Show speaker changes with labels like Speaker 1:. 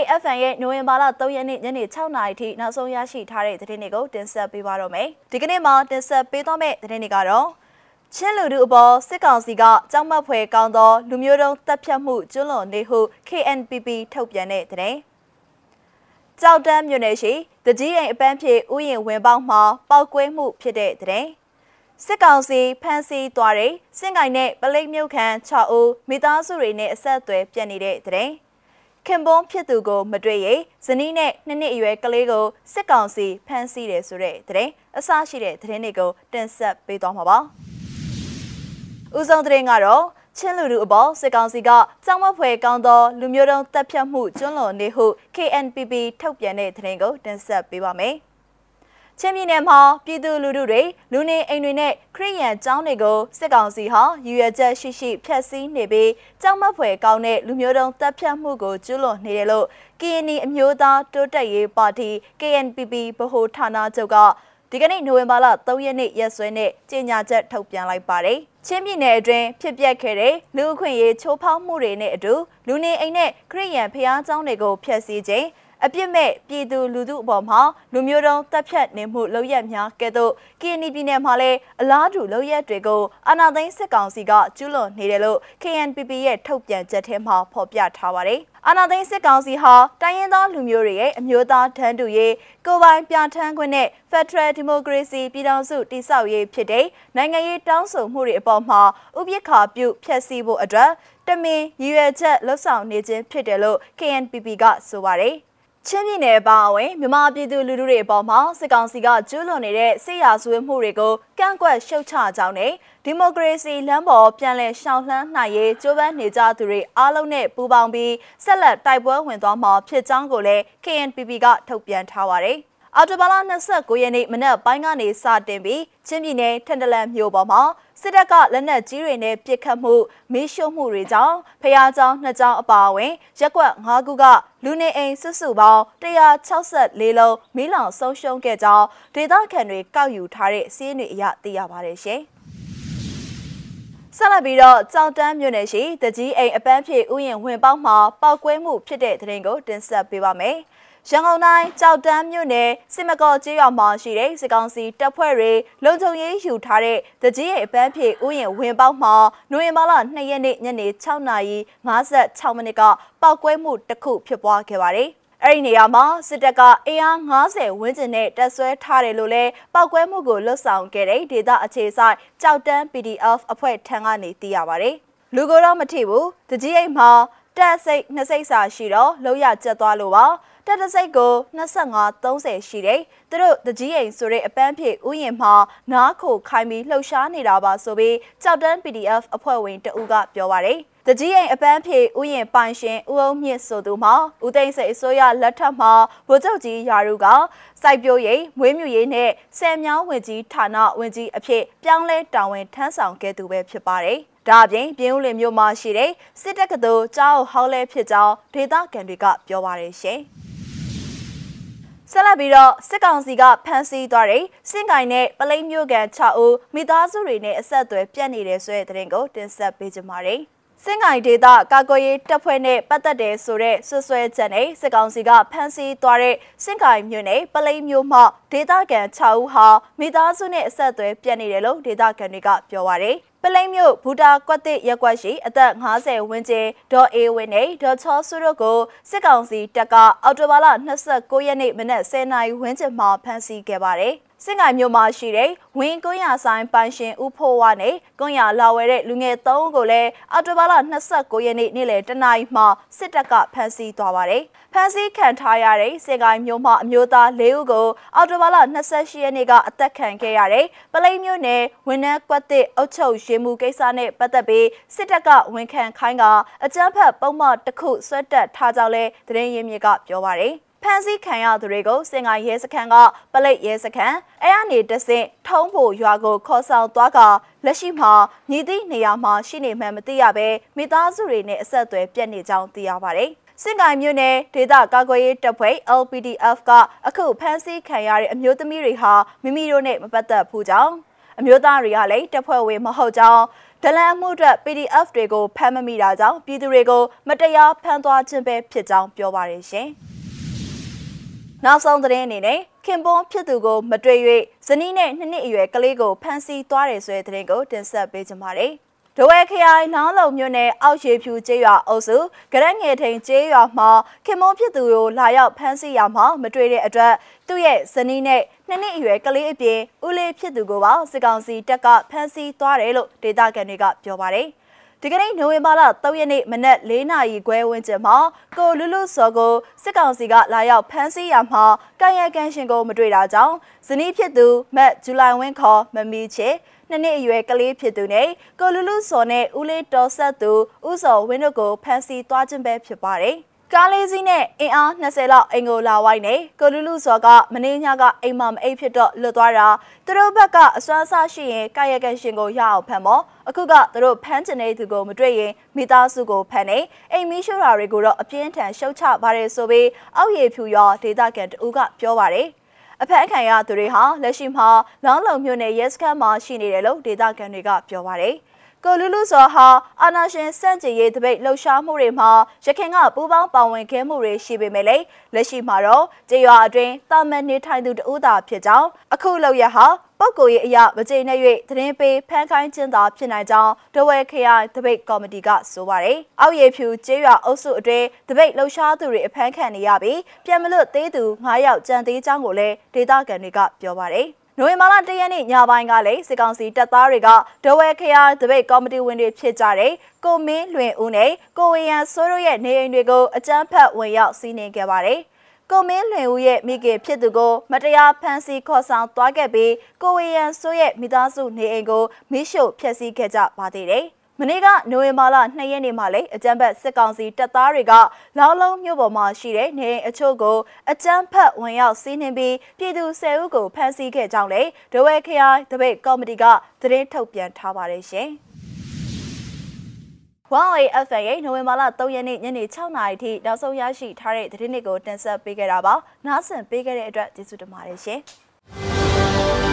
Speaker 1: IFN ရဲ့နိုဝင်ဘာလ3ရက်နေ့ညနေ6နာရီထိနောက်ဆုံးရရှိထားတဲ့သတင်းတွေကိုတင်ဆက်ပေးပါတော့မယ်။ဒီကနေ့မှာတင်ဆက်ပေးသွားမယ့်သတင်းတွေကတော့ချင်းလူထုအပေါ်စစ်ကောင်စီကကြောက်မက်ဖွယ်ကောင်းသောလူမျိုးတုံးတပ်ဖြတ်မှုကျွလွန်နေဟု KNPP ထုတ်ပြန်တဲ့သတင်း။ကြောက်တန်းမြို့နယ်ရှိတကြီးအိမ်အပန်းဖြေဥယျာဉ်ဝင်ပေါက်မှာပောက်ကွဲမှုဖြစ်တဲ့သတင်း။စစ်ကောင်စီဖမ်းဆီးသွားတဲ့စင်ကိုင်နဲ့ပလိတ်မြုပ်ခန်း6ဦးမိသားစုတွေနဲ့အဆက်အသွယ်ပြတ်နေတဲ့တဲ့ ခင်ပွန်းဖြစ်သူကိုမတွေ့ရဇနီးနဲ့နှစ်နှစ်အရွယ်ကလေးကိုစစ်ကောင်စီဖမ်းဆီးတယ်ဆိုတဲ့တဲ့အစရှိတဲ့သတင်းတွေကိုတင်ဆက်ပေးသွားမှာပါ။ဦးဆုံးသတင်းကတော့ချင်းလူလူအပေါ်စစ်ကောင်စီကကြောင်မဖွယ်ကောင်းသောလူမျိုးတုံးတပ်ဖြတ်မှုကျွလွန်နေဟု KNPP ထုတ်ပြန်တဲ့သတင်းကိုတင်ဆက်ပေးပါမယ်။ ချင်းပြည်နယ်မှာပြည်သူလူထုတွေလူနေအိမ်တွေနဲ့ခရီးရန်ကျောင်းတွေကိုစစ်ကောင်စီဟာရည်ရွယ်ချက်ရှိရှိဖျက်ဆီးနေပြီးကြောက်မက်ဖွယ်ကောင်းတဲ့လူမျိုးတုံးတပ်ဖြတ်မှုကိုကျူးလွန်နေတယ်လို့ KNI အမျိုးသားတိုးတက်ရေးပါတီ KNPP ဗဟိုဌာနချုပ်ကဒီကနေ့နိုဝင်ဘာလ3ရက်နေ့ရက်စွဲနဲ့ကြေညာချက်ထုတ်ပြန်လိုက်ပါတယ်။ချင်းပြည်နယ်အတွင်းဖြစ်ပျက်ခဲ့တဲ့လူအခွင့်အရေးချိုးဖောက်မှုတွေနဲ့အတူလူနေအိမ်နဲ့ခရီးရန်ဖျားကျောင်းတွေကိုဖျက်ဆီးခြင်း အပြစ်မဲ့ပြည်သူလူထုအပေါ်မှာလူမျိုးတုံးတပ်ဖြတ်နေမှုလောက်ရများကဲ့သို့ KNY ပြည်နယ်မှာလည်းအလားတူလောက်ရတွေကိုအာဏာသိမ်းစစ်ကောင်စီကကျူးလွန်နေတယ်လို့ KNPP ရဲ့ထုတ်ပြန်ချက်ထဲမှာဖော်ပြထားပါတယ်။အာဏာသိမ်းစစ်ကောင်စီဟာတိုင်းရင်းသားလူမျိုးတွေရဲ့အမျိုးသားတန်းတူရေးကိုပိုင်ပြဋ္ဌာန်းခွင့်နဲ့ Federal Democracy ပြည်ထောင်စုတည်ဆောက်ရေးဖြစ်တဲ့နိုင်ငံရေးတောင်းဆိုမှုတွေအပေါ်မှာဥပက္ခပြုဖျက်ဆီးဖို့အတွက်တမင်ရည်ရွယ်ချက်လှုပ်ဆောင်နေခြင်းဖြစ်တယ်လို့ KNPP ကဆိုပါတယ်။ ချင်းပြည်နယ်ပါဝင်မြန်မာပြည်သူလူထုတွေအပေါ်မှာစစ်ကောင်စီကကျူးလွန်နေတဲ့စစ်ရာဇဝတ်မှုတွေကိုကန့်ကွက်ရှုတ်ချကြောင်းနဲ့ဒီမိုကရေစီလမ်းပေါ်ပြန်လည်ရှောင်လှမ်းနိုင်ရေးကြိုးပမ်းနေကြသူတွေအားလုံးနဲ့ပူးပေါင်းပြီးဆက်လက်တိုက်ပွဲဝင်သွားမှာဖြစ်ကြောင်းကိုလည်း KNPP ကထုတ်ပြန်ထားပါတယ်။ အော်တိုဘာလ29ရက်နေ့မနက်ပိုင်းကနေစတင်ပြီးချင်းပြည်နယ်ထန်တလန်မြို့ပေါ်မှာစစ်တပ်ကလက်နက်ကြီးတွေနဲ့ပစ်ခတ်မှုမီးရှို့မှုတွေကြောင့်ဖျားကြောင်နှစ်ကြောင်အပါအဝင်ရက်ကွက်၅ခုကလူနေအိမ်စုစုပေါင်း164လုံးမီးလောင်ဆုံးရှုံးခဲ့ကြောင်းဒေသခံတွေကောက်ယူထားတဲ့စီးရင်တွေအရသိရပါတယ်ရှင်။ဆက်လက်ပြီးတော့ကြောင်တန်းမြို့နယ်ရှိတကြီးအိမ်အပန်းဖြေဥယျာဉ်ဝင်ပေါက်မှာပောက်ကွဲမှုဖြစ်တဲ့သတင်းကိုတင်ဆက်ပေးပါမယ်။ ရန်ကုန်တိုင်းကြောက်တန်းမြို့နယ်စစ်မကော့ကျေးရွာမှာရှိတဲ့စစ်ကောင်စီတပ်ဖွဲ့တွေလုံခြုံရေးယူထားတဲ့တကြီးရဲ့အပန်းဖြေဥယျာဉ်ဝင်ပေါက်မှာနိုဝင်ဘာလ2ရက်နေ့ညနေ6:56မိနစ်ကပောက်ကွဲမှုတစ်ခုဖြစ်ပွားခဲ့ပါတယ်။အဲ့ဒီနေရာမှာစစ်တပ်ကအင်အား90ဝန်းကျင်နဲ့တပ်ဆွဲထားတယ်လို့လဲပောက်ကွဲမှုကိုလွတ်ဆောင်ခဲ့တဲ့ဒေသအခြေဆိုင်ကြောက်တန်း PDF အဖွဲ့ထံကနေသိရပါတယ်။လူကိုတော့မထိဘူး။တကြီးအိမ်မှာတက်စိတ်နှစ်စိတ်စာရှိတော့လောက်ရကျက်သွားလို့ပါ။တက်တစိတ်ကို25 30ရှိတယ်။သူတို့တကြီးအိမ်ဆိုတဲ့အပန်းဖြေဥယျာဉ်မှာနားခိုခိုင်းပြီးလှုပ်ရှားနေတာပါဆိုပြီးကြောက်တန်း PDF အဖွဲ့ဝင်တဦးကပြောပါရယ်။တကြီးအိမ်အပန်းဖြေဥယျာဉ်ပိုင်ရှင်ဦးအောင်မြင့်ဆိုသူမှာဦးသိန်းစိတ်အစိုးရလက်ထက်မှာဗိုလ်ချုပ်ကြီးယာရုကစိုက်ပျိုးရေးမွေးမြူရေးနဲ့ဆယ်မြောင်းဝင်ကြီးဌာနဝင်ကြီးအဖြစ်ပြောင်းလဲတာဝန်ထမ်းဆောင်ခဲ့သူပဲဖြစ်ပါတယ်။ဒါအပြင်ပြင်းဦးလင်မြို့မှာရှိတဲ့စစ်တပ်ကတော်ကျောင်းဟောင်းလဲဖြစ်ကြောင်းဒေသခံတွေကပြောပါတယ်ရှင်။ ဆက်လက်ပြီးတော့စစ်ကောင်စီကဖမ်းဆီးသွားတဲ့စင်ကိုင်နဲ့ပလိမ့်မျိုးကန်6ဦးမိသားစုတွေနဲ့အဆက်အသွယ်ပြတ်နေတဲ့ဆိုတဲ့သတင်းကိုတင်ဆက်ပေးကြပါမယ်။စင်ကိုင်ဒေသကာကွယ်ရေးတပ်ဖွဲ့နဲ့ပတ်သက်တဲ့ဆိုတဲ့ဆွဆွဲချက်နဲ့စစ်ကောင်စီကဖမ်းဆီးသွားတဲ့စင်ကိုင်မြို့နယ်ပလိမ့်မျိုးမှဒေသခံ6ဦးဟာမိသားစုနဲ့အဆက်အသွယ်ပြတ်နေတယ်လို့ဒေသခံတွေကပြောပါရယ်။ ပလိမ့်မြို့ဘူတာကွက်တစ်ရက်ကွက်ရှိအသက်50ဝန်းကျင်ဒေါ်အေဝင်းနဲ့ဒေါ်ချောစုတို့ကိုစစ်ကောင်စီတပ်ကအော်တိုဘာလ29ရက်နေ့မနက်10:00နာရီဝန်းကျင်မှာဖမ်းဆီးခဲ့ပါတယ်။ စင်ကိုင်မြို့မှာရှိတဲ့ဝင်းကွန်းရဆိုင်ပိုင်ရှင်ဦးဖိုးဝါနဲ့ကွန်းရလာဝဲတဲ့လူငယ်၃ဦးကိုလည်းအော်တိုဘာလ29ရက်နေ့နေ့လယ်တနာရီမှာစစ်တပ်ကဖမ်းဆီးသွားပါတယ်။ဖမ်းဆီးခံထားရတဲ့စေကိုင်းမျိုးမှအမျိုးသား၄ဦးကိုအော်တိုဘာလ28ရက်နေ့ကအသက်ခံခဲ့ရတဲ့ပလိမ်မျိုးနယ်ဝန်ထမ်းကွက်တစ်အုပ်ချုပ်ရေးမှုကိစ္စနဲ့ပတ်သက်ပြီးစစ်တပ်ကဝန်ခံခိုင်းကအကြမ်းဖက်ပုံမှန်တစ်ခုဆွတ်တက်ထားကြောင်းလဲသတင်းရင်းမြစ်ကပြောပါရယ် ဖန်စီခံရသူတွေကိုစင်ကာရဲစခန်းကပလိတ်ရဲစခန်းအဲအနေတဆင့်ထုံးဖို့ရွာကိုခေါ်ဆောင်သွားကလက်ရှိမှာညီသည့်နေရာမှာရှိနေမှန်းမသိရဘဲမိသားစုတွေနဲ့အဆက်အသွယ်ပြတ်နေကြောင်းသိရပါတယ်စင်ကိုင်မြို့နယ်ဒေသကာကွယ်ရေးတပ်ဖွဲ့ LPDF ကအခုဖမ်းဆီးခံရတဲ့အမျိုးသမီးတွေဟာမိမိတို့နဲ့မပတ်သက်ဘူးကြောင်းအမျိုးသားတွေကလည်းတပ်ဖွဲ့ဝင်မဟုတ်ကြောင်းဒလန်မှုအတွက် PDF တွေကိုဖမ်းမမိတာကြောင့်ပြည်သူတွေကိုမတရားဖမ်းသွားခြင်းပဲဖြစ်ကြောင်းပြောပါရရှင်။ နောက်ဆုံးသတင်းအနေနဲ့ခင်ပွန်းဖြစ်သူကိုမတွေ့၍ဇနီးနဲ့နှစ်နှစ်အရွယ်ကလေးကိုဖမ်းဆီးသွားတယ်ဆိုတဲ့သတင်းကိုတင်ဆက်ပေးကြပါမယ်။ဒဝဲခရိုင်နောင်းလုံမြို့နယ်အောက်ရေဖြူကျေးရွာအုပ်စုဂရက်ငယ်ထိန်ကျေးရွာမှာခင်မုန်းဖြစ်သူကိုလာရောက်ဖမ်းဆီးရမှာမတွေ့တဲ့အတွက်သူ့ရဲ့ဇနီးနဲ့နှစ်နှစ်အရွယ်ကလေးအပြင်ဦးလေးဖြစ်သူကိုပါစစ်ကောင်စီတပ်ကဖမ်းဆီးသွားတယ်လို့ဒေသခံတွေကပြောပါတယ် ဒီကနေ့နိုဝင်ဘာလ3ရက်နေ့မနက်4နာရီခွဲဝန်းကျင်မှာကိုလူလူစော်ကိုစစ်ကောင်စီကလာရောက်ဖမ်းဆီးရမှာကာယကံရှင်ကိုမတွေ့တာကြောင့်ဇနီးဖြစ်သူမတ်ဇူလိုင်ဝင်းခေါ်မမီချေနှစ်နှစ်အရွယ်ကလေးဖြစ်သူနဲ့ကိုလူလူစော်နဲ့ဦးလေးတော်ဆက်သူဦးစော်ဝင်းတို့ကိုဖမ်းဆီးသွားခြင်းပဲဖြစ်ပါတယ်။ ကားလေးစီးနဲ့အင်အား20လောက်အင်ကိုလာဝိုင်းနေကိုလူလူစော်ကမင်းညကအိမ်မမအိပ်ဖြစ်တော့လွတ်သွားတာသူတို့ဘက်ကအစွမ်းစားရှိရင်ကာယကံရှင်ကိုရအောင်ဖမ်းမောအခုကသူတို့ဖမ်းချင်တဲ့သူကိုမတွေ့ရင်မိသားစုကိုဖမ်းနေအိမ်မီးရှို့တာတွေကိုတော့အပြင်းထန်ရှုတ်ချပါတယ်ဆိုပြီးအောက်ရည်ဖြူရောဒေတာကန်တူကပြောပါတယ်အဖက်အခံရသူတွေဟာလက်ရှိမှာလောင်းလုံမြို့နယ်ရဲစခန်းမှာရှိနေတယ်လို့ဒေသခံတွေကပြောပါတယ်။ ကိုလူလူစောဟာအာနာရှင်စန့်ကျင်ရေးတပိတ်လှုပ်ရှားမှုတွေမှာရခင်ကပူးပေါင်းပါဝင်ခဲ့မှုတွေရှိပေမဲ့လည်းလက်ရှိမှာတော့ကြေးရွာအတွင်းတာမန်နေထိုင်သူတဦးသာဖြစ်ကြောင်းအခုလောက်ရဟာပုဂ္ဂိုလ်ရေးအရာမကျေနပ်၍သတင်းပေးဖန်ခိုင်းခြင်းသာဖြစ်နိုင်ကြောင်းဒဝဲခရိုင်တပိတ်ကော်မတီကဆိုပါတယ်။အောက်ရည်ဖြူကျေးရွာအုပ်စုအတွင်းတပိတ်လှုပ်ရှားသူတွေအဖမ်းခံနေရပြီးပြန်မလွတ်သေးသူ9ယောက်ကြံသေးကြောင်းကိုလည်းဒေသခံတွေကပြောပါတယ်။ နိုဝင်ဘာလ၁ရက်နေ့ညပိုင်းကလည်းစစ်ကောင်စီတပ်သားတွေကဒဝဲခရိုင်တပိတ်ကော်မတီဝင်တွေဖြစ်ကြတဲ့ကိုမင်းလွင်ဦးနဲ့ကိုဝေယံစိုးတို့ရဲ့နေအိမ်တွေကိုအကြမ်းဖက်ဝင်ရောက်စီးနင်းခဲ့ပါတယ်။ကိုမင်းလွင်ဦးရဲ့မိခင်ဖြစ်သူကိုမတရားဖမ်းဆီးခေါ်ဆောင်သွားခဲ့ပြီးကိုဝေယံစိုးရဲ့မိသားစုနေအိမ်ကိုမိရှုဖျက်ဆီးခဲ့ကြပါသေးတယ်။ မနေ့ကနိုဝင်ဘာလ2ရက်နေ့မှာလေအကြမ်းဖက်စစ်ကောင်စီတပ်သားတွေကလောင်းလုံးမြို့ပေါ်မှာရှိတဲ့နေအိမ်အချို့ကိုအကြမ်းဖက်ဝင်ရောက်စီးနင်းပြီးပြည်သူ10ဦးကိုဖမ်းဆီးခဲ့ကြောင်းလေဒဝဲခရိုင်တပိတ်ကော်မတီကသတင်းထုတ်ပြန်ထားပါတယ်ရှင်။ Huawei FM ရဲ့နိုဝင်ဘာလ3ရက်နေ့ညနေ6နာရီထိနောက်ဆုံးရရှိထားတဲ့သတင်းတွေကိုတင်ဆက်ပေးခဲ့တာပါ။နားဆင်ပေးခဲ့တဲ့အတွက်ကျေးဇူးတင်ပါတယ်ရှင်။